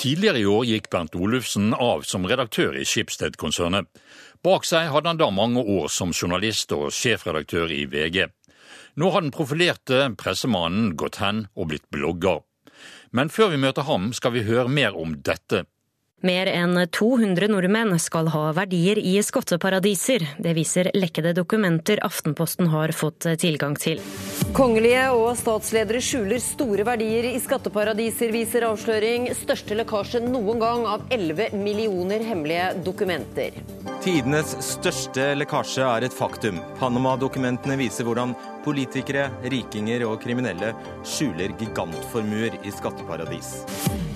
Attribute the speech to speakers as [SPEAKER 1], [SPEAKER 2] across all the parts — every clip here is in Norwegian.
[SPEAKER 1] Tidligere i år gikk Bernt Olufsen av som redaktør i Schibsted-konsernet. Bak seg hadde han da mange år som journalist og sjefredaktør i VG. Nå har den profilerte pressemannen gått hen og blitt blogger. Men før vi møter ham, skal vi høre mer om dette.
[SPEAKER 2] Mer enn 200 nordmenn skal ha verdier i skatteparadiser. Det viser lekkede dokumenter Aftenposten har fått tilgang til.
[SPEAKER 3] Kongelige og statsledere skjuler store verdier i skatteparadiser, viser avsløring. Største lekkasje noen gang av 11 millioner hemmelige dokumenter.
[SPEAKER 4] Tidenes største lekkasje er et faktum. Panama-dokumentene viser hvordan politikere, rikinger og kriminelle skjuler gigantformuer i skatteparadis.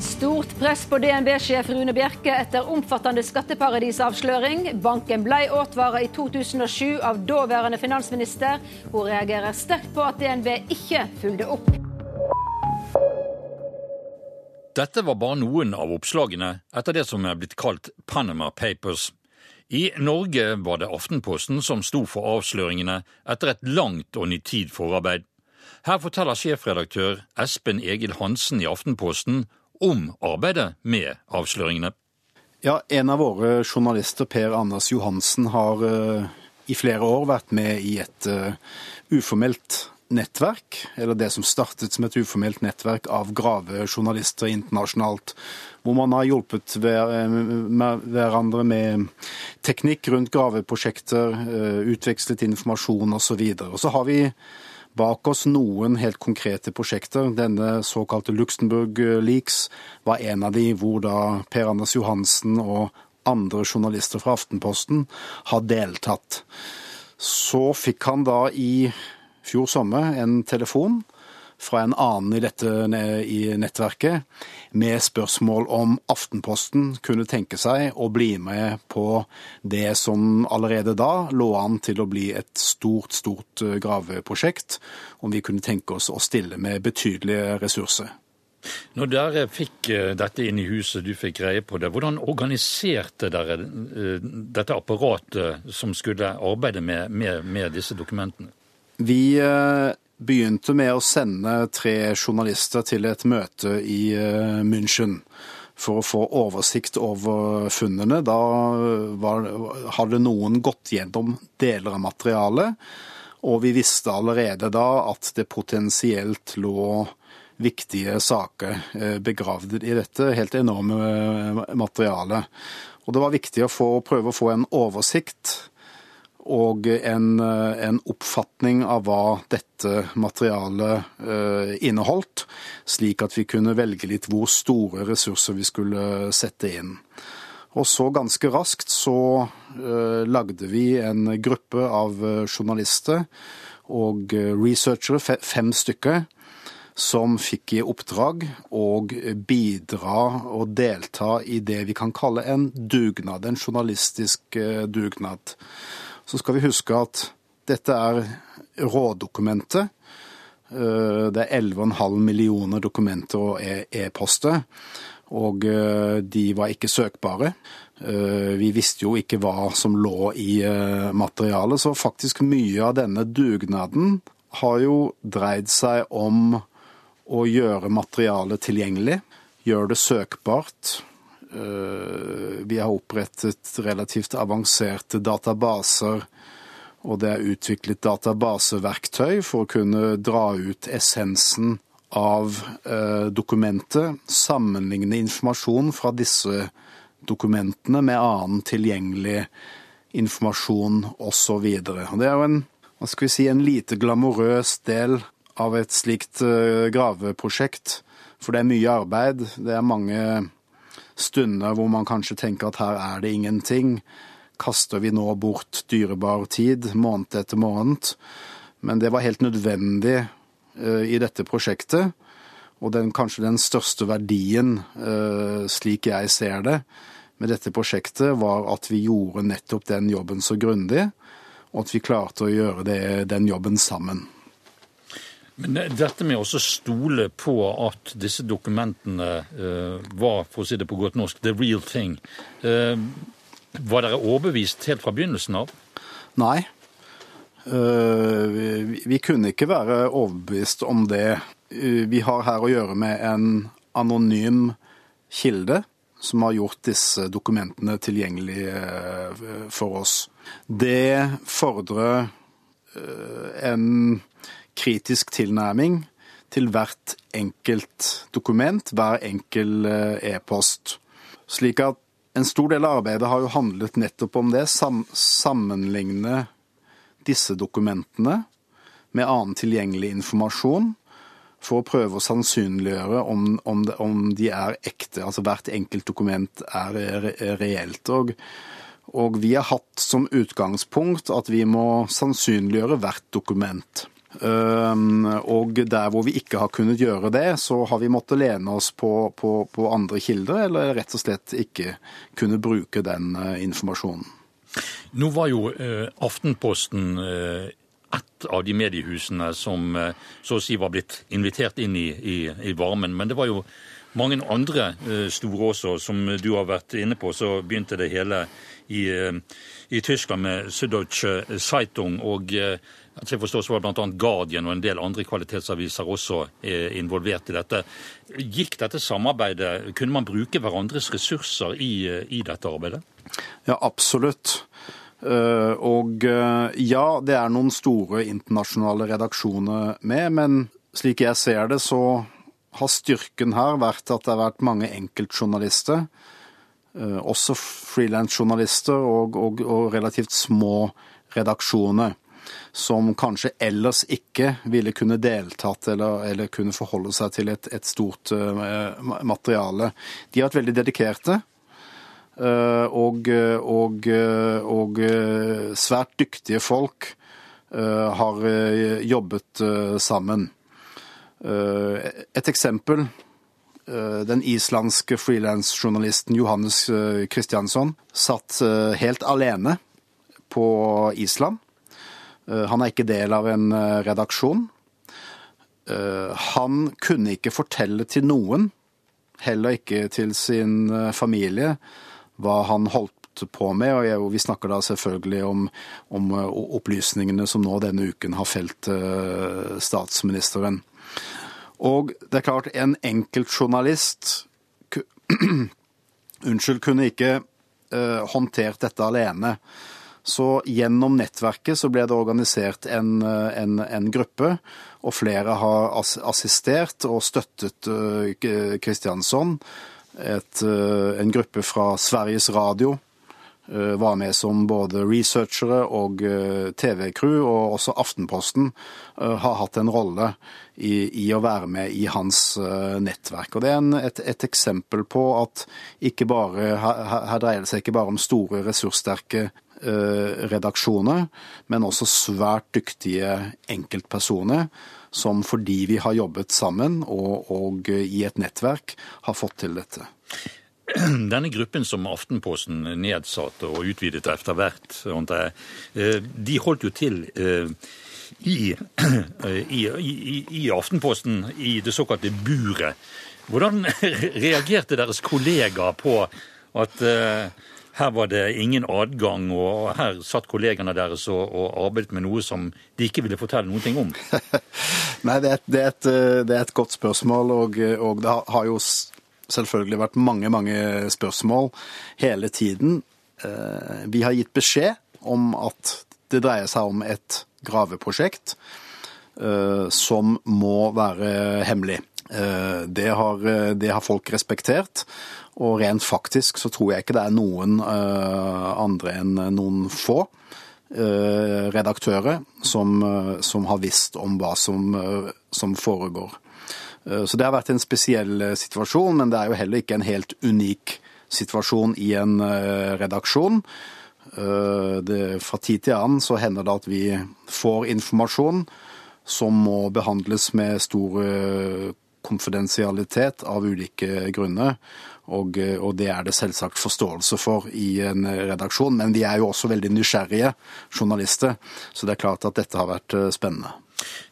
[SPEAKER 5] Stort press på DNB-sjef Rune Bjerke etter omfattende skatteparadisavsløring. Banken ble advart i 2007 av daværende finansminister. Hun reagerer sterkt på at DNB ikke fulgte opp.
[SPEAKER 1] Dette var bare noen av oppslagene etter det som er blitt kalt Panama Papers. I Norge var det Aftenposten som sto for avsløringene etter et langt og nitid forarbeid. Her forteller sjefredaktør Espen Egil Hansen i Aftenposten om arbeidet med avsløringene.
[SPEAKER 6] Ja, En av våre journalister, Per Anders Johansen, har uh, i flere år vært med i et uh, uformelt nettverk, eller det som startet som et uformelt nettverk av gravejournalister internasjonalt. Hvor man har hjulpet hverandre med teknikk rundt graveprosjekter, utvekslet informasjon osv. Og, og så har vi bak oss noen helt konkrete prosjekter. Denne såkalte Luxembourg Leaks var en av de hvor da Per Anders Johansen og andre journalister fra Aftenposten har deltatt. Så fikk han da i fjor sommer en telefon fra en annen i dette i nettverket med spørsmål om Aftenposten kunne tenke seg å bli med på det som allerede da lå an til å bli et stort, stort eh, graveprosjekt, om vi kunne tenke oss å stille med betydelige ressurser.
[SPEAKER 1] Når dere fikk eh, dette inn i huset, du fikk greie på det, hvordan organiserte dere eh, dette apparatet som skulle arbeide med, med, med disse dokumentene?
[SPEAKER 6] Vi begynte med å sende tre journalister til et møte i eh, München for å få oversikt over funnene. Da var, hadde noen gått gjennom deler av materialet, og vi visste allerede da at det potensielt lå viktige saker eh, begravd i dette helt enorme eh, materialet. Og det var viktig å få, prøve å få en oversikt og en, eh, en, oppfatning av hva dette materialet eh, inneholdt, slik at vi kunne velge litt hvor store ressurser vi skulle sette inn. Og så ganske raskt så eh, lagde vi en gruppe av journalister og researchere, fem stykker, som fikk i oppdrag å bidra og delta i det vi kan kalle en dugnad, en journalistisk dugnad så skal vi huske at dette er rådokumentet. Eh, det er 11,5 millioner dokumenter og e- e-poster, og eh, de var ikke søkbare. Eh, vi visste jo ikke hva som lå i materialet, så faktisk mye av denne dugnaden har jo dreid seg om å gjøre materialet tilgjengelig, gjøre det søkbart, vi har opprettet relativt avanserte databaser, og det er utviklet databaseverktøy for å kunne dra ut essensen av eh, dokumentet, sammenligne informasjon fra disse dokumentene med annen tilgjengelig informasjon osv. Det er jo en, hva skal vi si, en lite glamorøs del av et slikt eh, graveprosjekt. For det er mye arbeid. Det er mange stunder hvor man kanskje tenker at her er det ingenting. Kaster vi nå bort dyrebar tid, måned etter måned? Men det var helt nødvendig uh, i dette prosjektet. Og den, kanskje den største verdien, uh, slik jeg ser det, med dette prosjektet, var at vi gjorde nettopp den jobben så grundig, og at vi klarte å gjøre det, den jobben sammen.
[SPEAKER 1] Men dette med å stole på at disse dokumentene uh, var, for å si det på godt norsk, the real thing, uh, var dere overbevist helt fra begynnelsen av?
[SPEAKER 6] Nei. Uh, vi, vi, kunne ikke være overbevist om det. vi har her å gjøre med en anonym kilde som har gjort disse dokumentene tilgjengelige for oss. Det fordrer en kritisk tilnærming til hvert enkelt dokument, hver enkel e-post. Slik at en stor del av arbeidet har jo handlet nettopp om det. Sam sammenligne disse dokumentene med annen tilgjengelig informasjon for å prøve å sannsynliggjøre om, om, de, om de er ekte. Altså hvert enkelt dokument er re reelt. Og, og vi har hatt som utgangspunkt at vi må sannsynliggjøre hvert dokument. Og der hvor vi ikke har kunnet gjøre det, så har vi måttet lene oss på, på, på andre kilder, eller rett og slett ikke kunne bruke den eh, informasjonen.
[SPEAKER 1] Nå var jo eh, Aftenposten eh, ett av de mediehusene som så å si var blitt invitert inn i, i, i varmen. Men det var jo mange andre store også, som du har vært inne på. Så begynte det hele i, i Tyskland med Süddeutsche Zeitung. og jeg forstår så var bl.a. Guardian og en del andre kvalitetsaviser også eh, involvert i dette. Gikk dette samarbeidet, Kunne man bruke hverandres ressurser i, eh, i dette arbeidet?
[SPEAKER 6] Ja, absolutt. Eh, og ja, det er noen store internasjonale redaksjoner med, men slik jeg ser det, så har styrken her vært at det har vært mange enkeltjournalister, også frilansjournalister og, og, og relativt små redaksjoner som kanskje ellers ikke ville kunne deltatt eller, eller kunne forholde seg til et, et stort uh, materiale. De har vært veldig dedikerte. Uh, og, og, og uh, svært dyktige folk har jobbet sammen. Et eksempel. Den islandske frilansjournalisten Johannes Kristiansson satt helt alene på Island Eh, han er ikke del av en eh, redaksjon. Eh, han kunne ikke fortelle til noen, heller ikke til sin familie, hva han holdt på med. Og vi snakker da selvfølgelig om, om opplysningene som nå denne uken har felt statsministeren. Og det er klart, en enkelt journalist unnskyld, kunne ikke håndtert dette alene. Så gjennom nettverket så ble det organisert en, en, en gruppe, og flere har assistert og støttet Kristiansson. Et, en gruppe fra Sveriges Radio var med som både researchere og TV-crew, og også Aftenposten har hatt en rolle i, i, å være med i hans nettverk. Og Det er en, et, et, eksempel på at bare, her, her, dreier det seg ikke bare om store, ressurssterke Eh, redaksjoner, men også svært dyktige enkeltpersoner som fordi vi har jobbet sammen og, og i et nettverk, har fått til dette.
[SPEAKER 1] Denne gruppen som Aftenposten nedsatte og utvidet etter hvert, eh, de holdt jo til eh, i, i, i, i Aftenposten i det såkalte buret. Hvordan reagerte deres kollegaer på at her var det ingen adgang, og her satt kollegene deres og, og, arbeidet med noe som de ikke ville fortelle noen ting om?
[SPEAKER 6] Nei, det er, et, det, er et, det er, et, godt spørsmål, og, og, det har jo selvfølgelig vært mange, mange spørsmål hele tiden. Eh, vi har gitt beskjed om at det dreier seg om et graveprosjekt eh, som må være hemmelig. Eh, det har, det har folk respektert. Og rent faktisk så tror jeg ikke det er noen uh, andre enn noen få uh, redaktører som, uh, som, har visst om hva som, som foregår. Så det har vært en spesiell situasjon, men det er jo heller ikke en helt unik situasjon i en redaksjon. Det, fra tid til annen så hender det at vi får informasjon som må behandles med stor konfidensialitet av ulike grunner. Og, og, det er det selvsagt forståelse for i en redaksjon. Men vi er jo også veldig nysgjerrige journalister, så det er klart at dette har vært eh, spennende.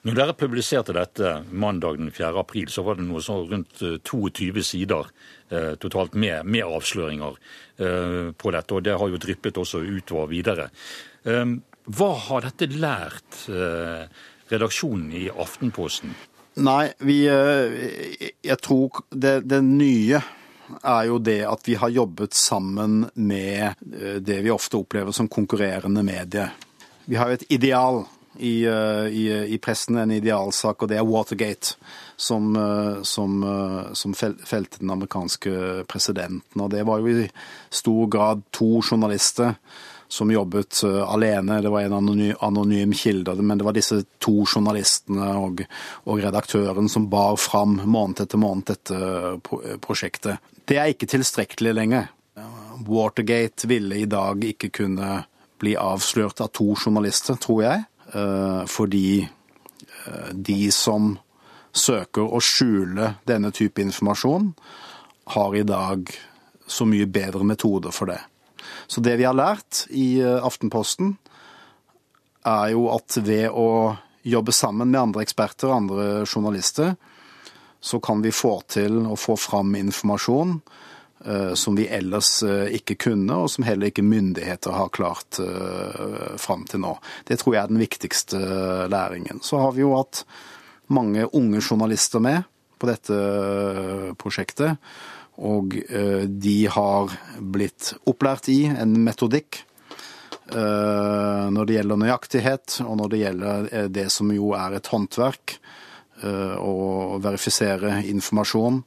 [SPEAKER 1] Når dere publiserte dette mandag den 4. april, så var det noe sånn rundt 22 eh, sider eh, totalt med, med avsløringer eh, på dette. Og det har jo dryppet også utover videre. Eh, hva har dette lært eh, redaksjonen i Aftenposten?
[SPEAKER 6] Nei, vi Jeg tror det, det nye er jo det at vi har jobbet sammen med eh, det vi ofte opplever som konkurrerende medier. Vi har jo et ideal i, eh, i, i pressen, en idealsak, og det er Watergate. Som, som, som felte den amerikanske presidenten. Og det var jo i stor grad to journalister som jobbet alene. Det var en anonym, anonym kilde, men det var disse to journalistene og, og, redaktøren som bar fram måned etter måned dette prosjektet. Det er ikke tilstrekkelig lenger. Watergate ville i dag ikke kunne bli avslørt av to journalister, tror jeg, uh, fordi de som søker å skjule denne type informasjon, har i dag så mye bedre metoder for det. Så det vi har lært i eh, Aftenposten, er jo at ved å jobbe sammen med andre eksperter og andre journalister, så kan vi få til å få fram informasjon uh, som vi ellers uh, ikke kunne, og som heller ikke myndigheter har klart uh, fram til nå. Det tror jeg er den viktigste læringen. Så har vi jo hatt mange unge journalister med på dette prosjektet. Og eh, de har blitt opplært i en metodikk eh, når det gjelder nøyaktighet, og når det gjelder eh, det som jo er et håndverk, å verifisere informasjon,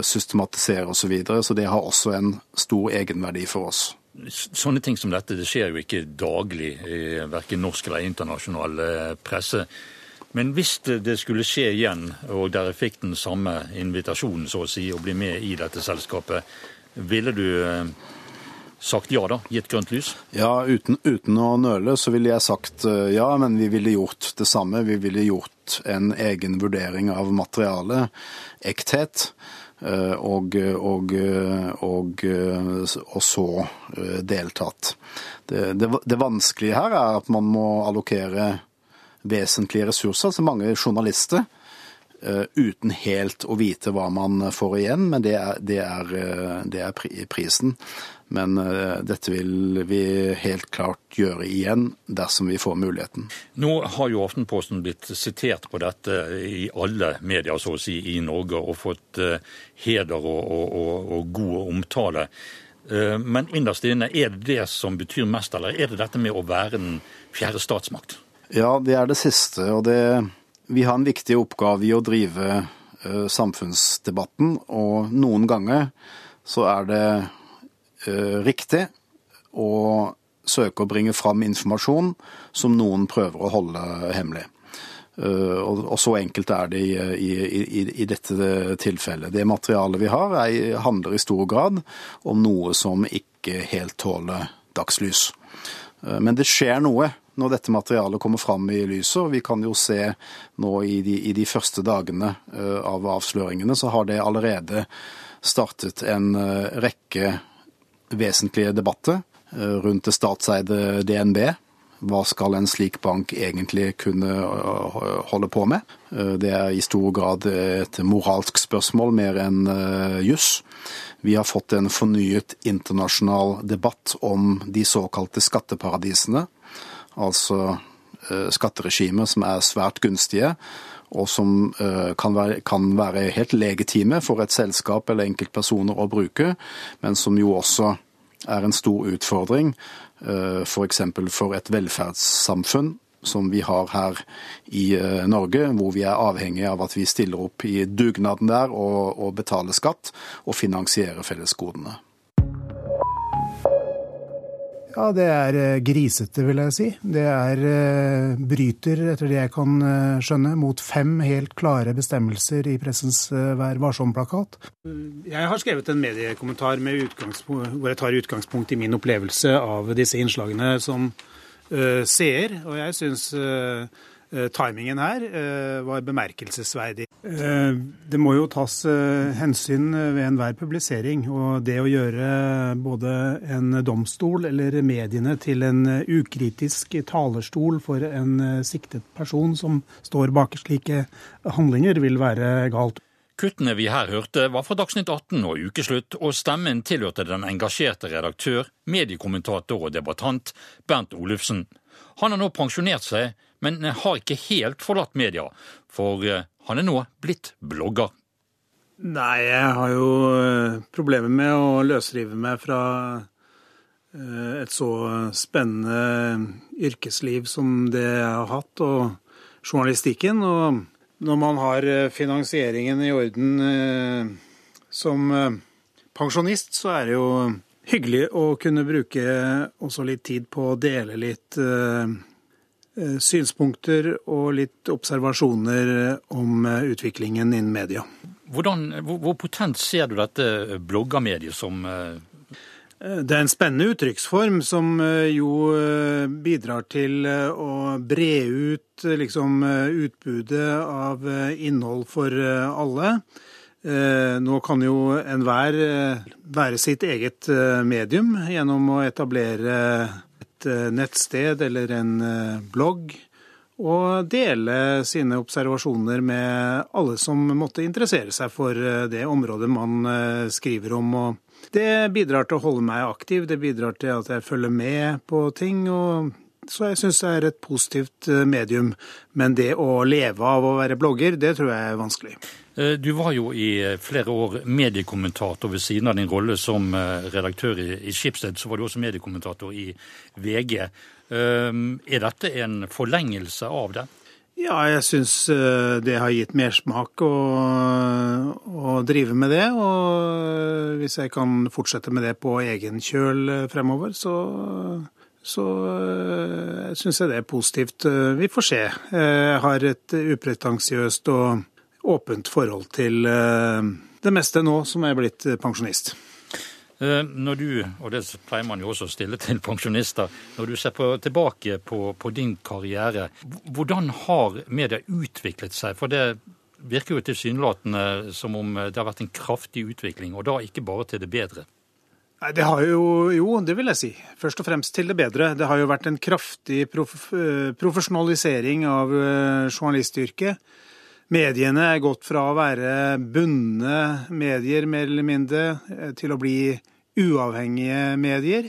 [SPEAKER 6] systematisere osv. Så, videre. så det har også en stor egenverdi for oss.
[SPEAKER 1] Sånne ting som dette det skjer jo ikke daglig i verken norsk eller internasjonal presse. Men hvis det skulle skje igjen, og dere fikk den samme invitasjonen så å si, å bli med i dette selskapet, ville du eh, sagt ja da? Gitt grønt lys?
[SPEAKER 6] Ja, uten, uten, å nøle så ville jeg sagt eh, ja, men vi ville gjort det samme. Vi ville gjort en egen vurdering av materialet, ekthet. Eh, og, og, og, og, så deltatt. Det, det, det vanskelige her er at man må allokere vesentlige ressurser, altså mange journalister, eh, uten helt å vite hva man får igjen. Men det er, det er, eh, det er prisen. Men eh, dette vil vi helt klart gjøre igjen dersom vi får muligheten.
[SPEAKER 1] Nå har jo Aftenposten blitt sitert på dette i alle medier så å si i Norge, og fått heder og, og, og god omtale. Men innerst inne, er det det som betyr mest, eller er det dette med å være den fjerde statsmakt?
[SPEAKER 6] Ja, det er det siste. Og det, vi har en viktig oppgave i å drive uh, samfunnsdebatten. Og noen ganger så er det uh, riktig å søke å bringe fram informasjon som noen prøver å holde hemmelig. Uh, og, så enkelt er det i, i, i, i, dette tilfellet. Det materialet vi har, er, handler i stor grad om noe som ikke helt tåler dagslys. Men det skjer noe når dette materialet kommer fram i lyset. Vi kan jo se nå i de, i de første dagene eh, av avsløringene, så har det allerede startet en eh, rekke vesentlige debatter eh, rundt det statseide DNB. Hva skal en slik bank egentlig kunne holde på med? Det er i stor grad et moralsk spørsmål mer enn juss. Vi har fått en fornyet internasjonal debatt om de såkalte skatteparadisene altså eh, skatteregimer som er svært gunstige, og som eh, kan være, kan være, helt legitime for et selskap eller enkeltpersoner å bruke, men som jo også er en stor utfordring f.eks. Eh, for, for et velferdssamfunn som vi har her i Norge, hvor vi er avhengig av at vi stiller opp i dugnaden der og, og betaler skatt og finansierer fellesgodene.
[SPEAKER 7] Ja, det er eh, grisete, vil jeg si. Det er eh, bryter, etter det jeg kan eh, skjønne, mot fem helt klare bestemmelser i pressens Vær varsom-plakat. Jeg har skrevet en mediekommentar hvor jeg tar utgangspunkt i min opplevelse av disse innslagene som uh, seer, og jeg syns uh, timingen her uh, var bemerkelsesverdig. Eh, det må jo tas eh, hensyn ved enhver publisering. Og det å gjøre både en domstol eller mediene til en ukritisk talerstol for en siktet person som står bak slike handlinger, vil være galt.
[SPEAKER 1] Kuttene vi her hørte, var fra Dagsnytt 18 og Ukeslutt, og stemmen tilhørte den engasjerte redaktør, mediekommentator og debattant Bernt Olufsen. Han har nå pensjonert seg, men har ikke helt forlatt media, for eh, han er nå blitt blogger.
[SPEAKER 7] Nei, jeg har jo eh, problemer med å løsrive meg fra eh, et så spennende yrkesliv som det jeg har hatt, og journalistikken. Og når man har eh, finansieringen i orden som pensjonist, så er det jo hyggelig å kunne bruke også litt tid på å dele litt synspunkter og litt observasjoner om utviklingen innen media.
[SPEAKER 1] Hvordan, hvor, hvor, potent ser du dette bloggermediet som eh?
[SPEAKER 7] Det er en spennende uttrykksform som eh, jo eh, bidrar til å bre ut liksom, utbudet av innhold for alle. Nå kan jo enhver være sitt eget medium gjennom å etablere et nettsted eller en blogg og dele sine observasjoner med alle som måtte interessere seg for eh, det området man eh, skriver om. Og det bidrar til å holde meg aktiv, det bidrar til at jeg følger med på ting. og så jeg syns det er et positivt eh, medium. Men det å leve av å være blogger, det tror jeg er vanskelig.
[SPEAKER 1] Du var jo i flere år mediekommentator ved siden av din rolle som redaktør i Skipsted. Så var du også mediekommentator i VG. Ehm, er dette en forlengelse av det?
[SPEAKER 7] Ja, jeg syns eh, det har gitt mersmak å, å, drive med det. Og hvis jeg kan fortsette med det på egen kjøl eh, fremover, så, så eh, syns jeg det er positivt. Vi får se. Jeg har et upretensiøst og åpent forhold til det meste nå som er blitt pensjonist.
[SPEAKER 1] Eh, når du, og det pleier man jo også å stille til pensjonister, når du ser på, tilbake på, på, din karriere, hvordan har media utviklet seg? For det virker jo tilsynelatende som om det har vært en kraftig utvikling, og da ikke bare til det bedre.
[SPEAKER 7] Nei, Det har jo, jo, det vil jeg si. Først og fremst til det bedre. Det har jo vært en kraftig prof, eh, profesjonalisering av eh, journalistyrket. Mediene er gått fra å være bundne medier, mer eller mindre, eh, til å bli uavhengige medier.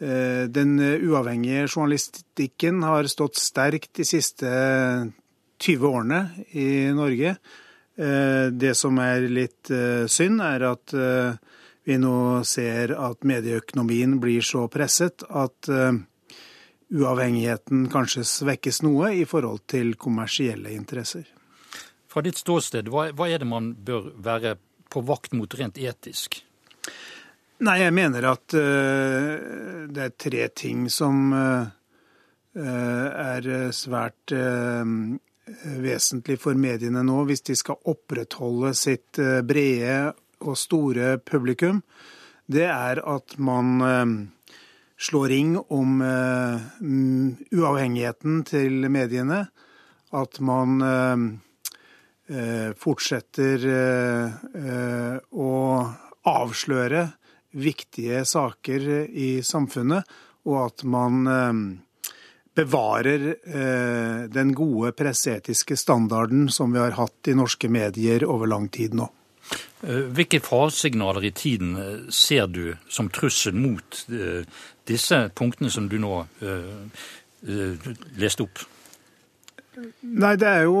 [SPEAKER 7] Den uavhengige journalistikken har stått sterkt de siste 20 årene i Norge. Eh, det som er litt synd, er at vi nå ser at medieøkonomien blir så presset at uavhengigheten kanskje svekkes noe i forhold til kommersielle interesser.
[SPEAKER 1] Fra ditt ståsted, hva, hva er det man bør være på vakt mot rent etisk?
[SPEAKER 7] Nei, jeg mener at uh, det er tre ting som uh, er svært uh, vesentlig for mediene nå hvis de skal opprettholde sitt brede og store publikum. Det er at man slår ring om uh, uavhengigheten til mediene. At man fortsetter å avsløre viktige saker i samfunnet, og at man bevarer den gode presseetiske standarden som vi har hatt i norske medier over lang tid nå.
[SPEAKER 1] Hvilke faresignaler i tiden ser du som trussel mot disse punktene som du nå eh, uh, leste opp?
[SPEAKER 7] Nei, det er jo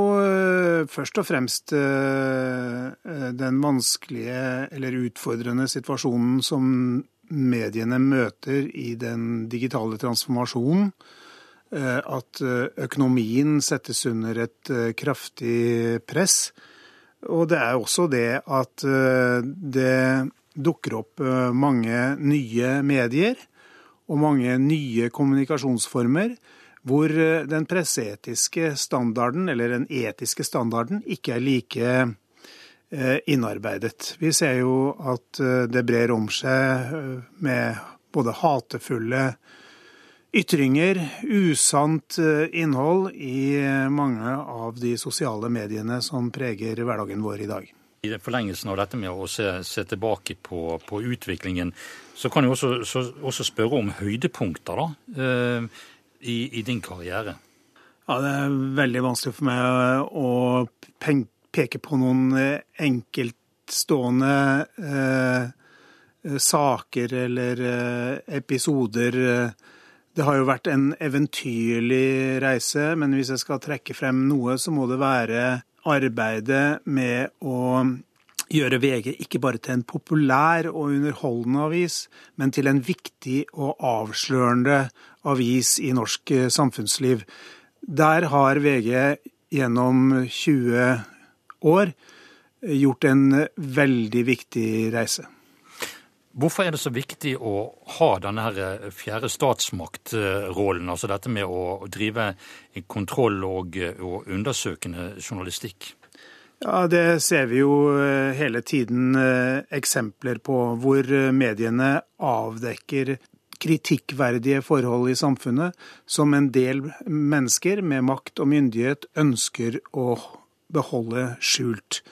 [SPEAKER 7] først og fremst den vanskelige eller utfordrende situasjonen som mediene møter i den digitale transformasjonen. At økonomien settes under et kraftig press. Og det er også det at det dukker opp mange nye medier og mange nye kommunikasjonsformer hvor eh, den presseetiske standarden, eller den etiske standarden, ikke er like eh, innarbeidet. Vi ser jo at eh, det brer om seg med både hatefulle ytringer, usant innhold i mange av de sosiale mediene som preger hverdagen vår i dag.
[SPEAKER 1] I forlengelsen av dette med å se, se tilbake på, på, utviklingen, så kan jeg også, så, også spørre om høydepunkter da, eh, i, i, din karriere.
[SPEAKER 7] Ja, Det er veldig vanskelig for meg å peke på noen eh, enkeltstående eh, saker eller eh, episoder. Det har jo vært en eventyrlig reise, men hvis jeg skal trekke frem noe, så må det være arbeidet med å gjøre VG ikke bare til en populær og underholdende avis, men til en viktig og avslørende avis i norsk samfunnsliv. Der har VG gjennom 20 år gjort en veldig viktig reise.
[SPEAKER 1] Hvorfor er det så viktig å ha denne her fjerde statsmaktrollen, altså dette med å drive kontroll og, og undersøkende journalistikk?
[SPEAKER 7] Ja, Det ser vi jo eh, hele tiden eh, eksempler på, hvor eh, mediene avdekker kritikkverdige forhold i samfunnet som en del mennesker med makt og myndighet ønsker å beholde skjult.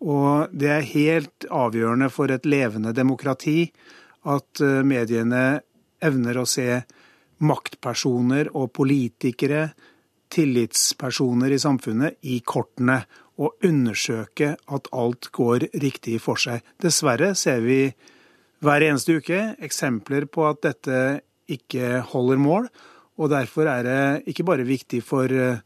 [SPEAKER 7] Og det er helt avgjørende for et levende demokrati at eh, mediene evner å se maktpersoner og politikere, tillitspersoner i samfunnet, i kortene og undersøke at alt går riktig for seg. Dessverre ser vi hver eneste uke eksempler på at dette ikke holder mål. Og derfor er det ikke bare viktig for eh,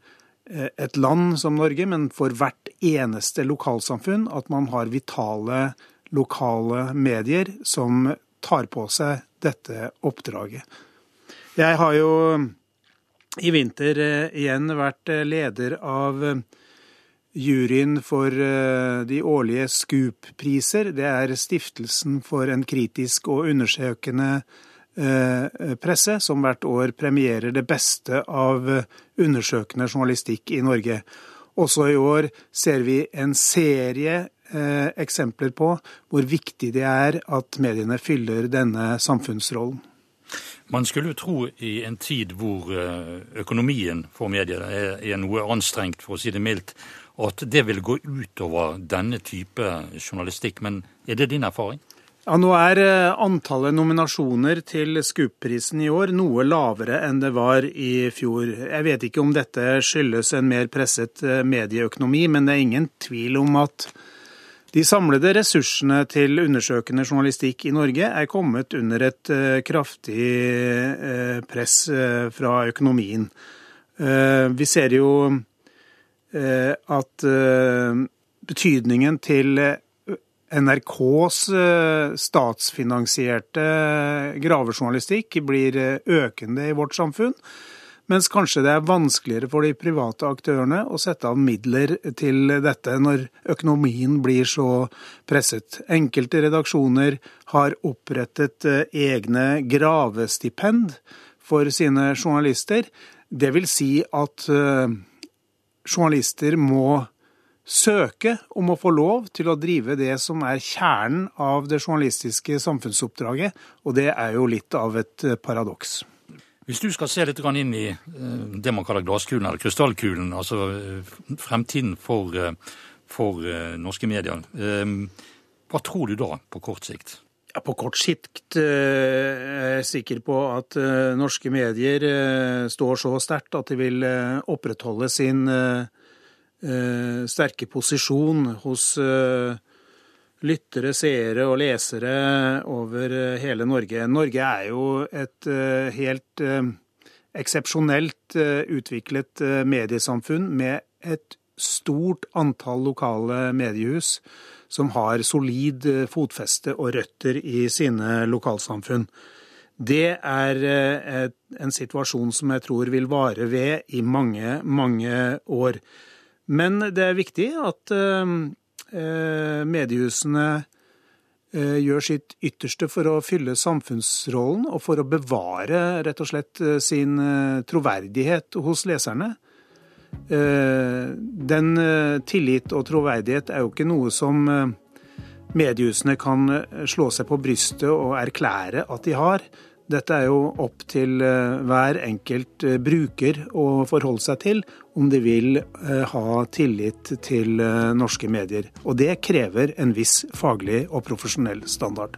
[SPEAKER 7] et land som Norge, men for hvert eneste lokalsamfunn at man har vitale lokale medier som tar på seg dette oppdraget. Jeg har jo i vinter eh, igjen vært eh, leder av juryen for de årlige Scoop-priser. Det er stiftelsen for en kritisk og undersøkende Eh, presse, som hvert år premierer det beste av undersøkende journalistikk i Norge. Også i år ser vi en serie eh, eksempler på hvor viktig det er at mediene fyller denne samfunnsrollen.
[SPEAKER 1] Man skulle jo tro i en tid hvor eh, økonomien for medier er noe anstrengt, for å si det mildt, at det vil gå utover denne type journalistikk. Men er det din erfaring?
[SPEAKER 7] Ja, Nå er eh, antallet nominasjoner til Scoop-prisen i år noe lavere enn det var i fjor. Jeg vet ikke om dette skyldes en mer presset eh, medieøkonomi, men det er ingen tvil om at de samlede ressursene til undersøkende journalistikk i Norge er kommet under et eh, kraftig press fra økonomien. Vi ser jo at betydningen til NRKs eh, statsfinansierte gravejournalistikk blir eh, økende i vårt samfunn. Mens kanskje det er vanskeligere for de private aktørene å sette av midler til dette når økonomien blir så presset. Enkelte redaksjoner har opprettet eh, egne gravestipend for sine journalister. Det vil si at journalister må søke om å få lov til å drive det som er kjernen av det journalistiske samfunnsoppdraget, og det er jo litt av et eh, paradoks.
[SPEAKER 1] Hvis du skal se litt inn i eh, det man kaller glasskulen, eller krystallkulen, altså eh, fremtiden for, for norske medier, hva tror du da på kort sikt?
[SPEAKER 7] Ja, på kort sikt er jeg sikker på at norske medier står så sterkt at de vil opprettholde sin Eh, sterke posisjon hos eh, lyttere, seere og lesere over eh, hele Norge. Norge er jo et helt eksepsjonelt utviklet mediesamfunn med et stort antall lokale mediehus som har solid fotfeste og røtter i sine lokalsamfunn. Det er en situasjon som jeg tror vil vare ved i mange, mange år. Men det er viktig at eh, eh, mediehusene eh, gjør sitt ytterste for å fylle samfunnsrollen og for å bevare rett og slett sin troverdighet hos leserne. Den tillit og troverdighet er jo ikke noe som mediehusene kan slå seg på brystet og erklære at de har. Dette er jo opp til eh, hver enkelt eh, bruker å forholde seg til om de vil eh, ha tillit til norske medier. Og det krever en viss faglig og profesjonell standard.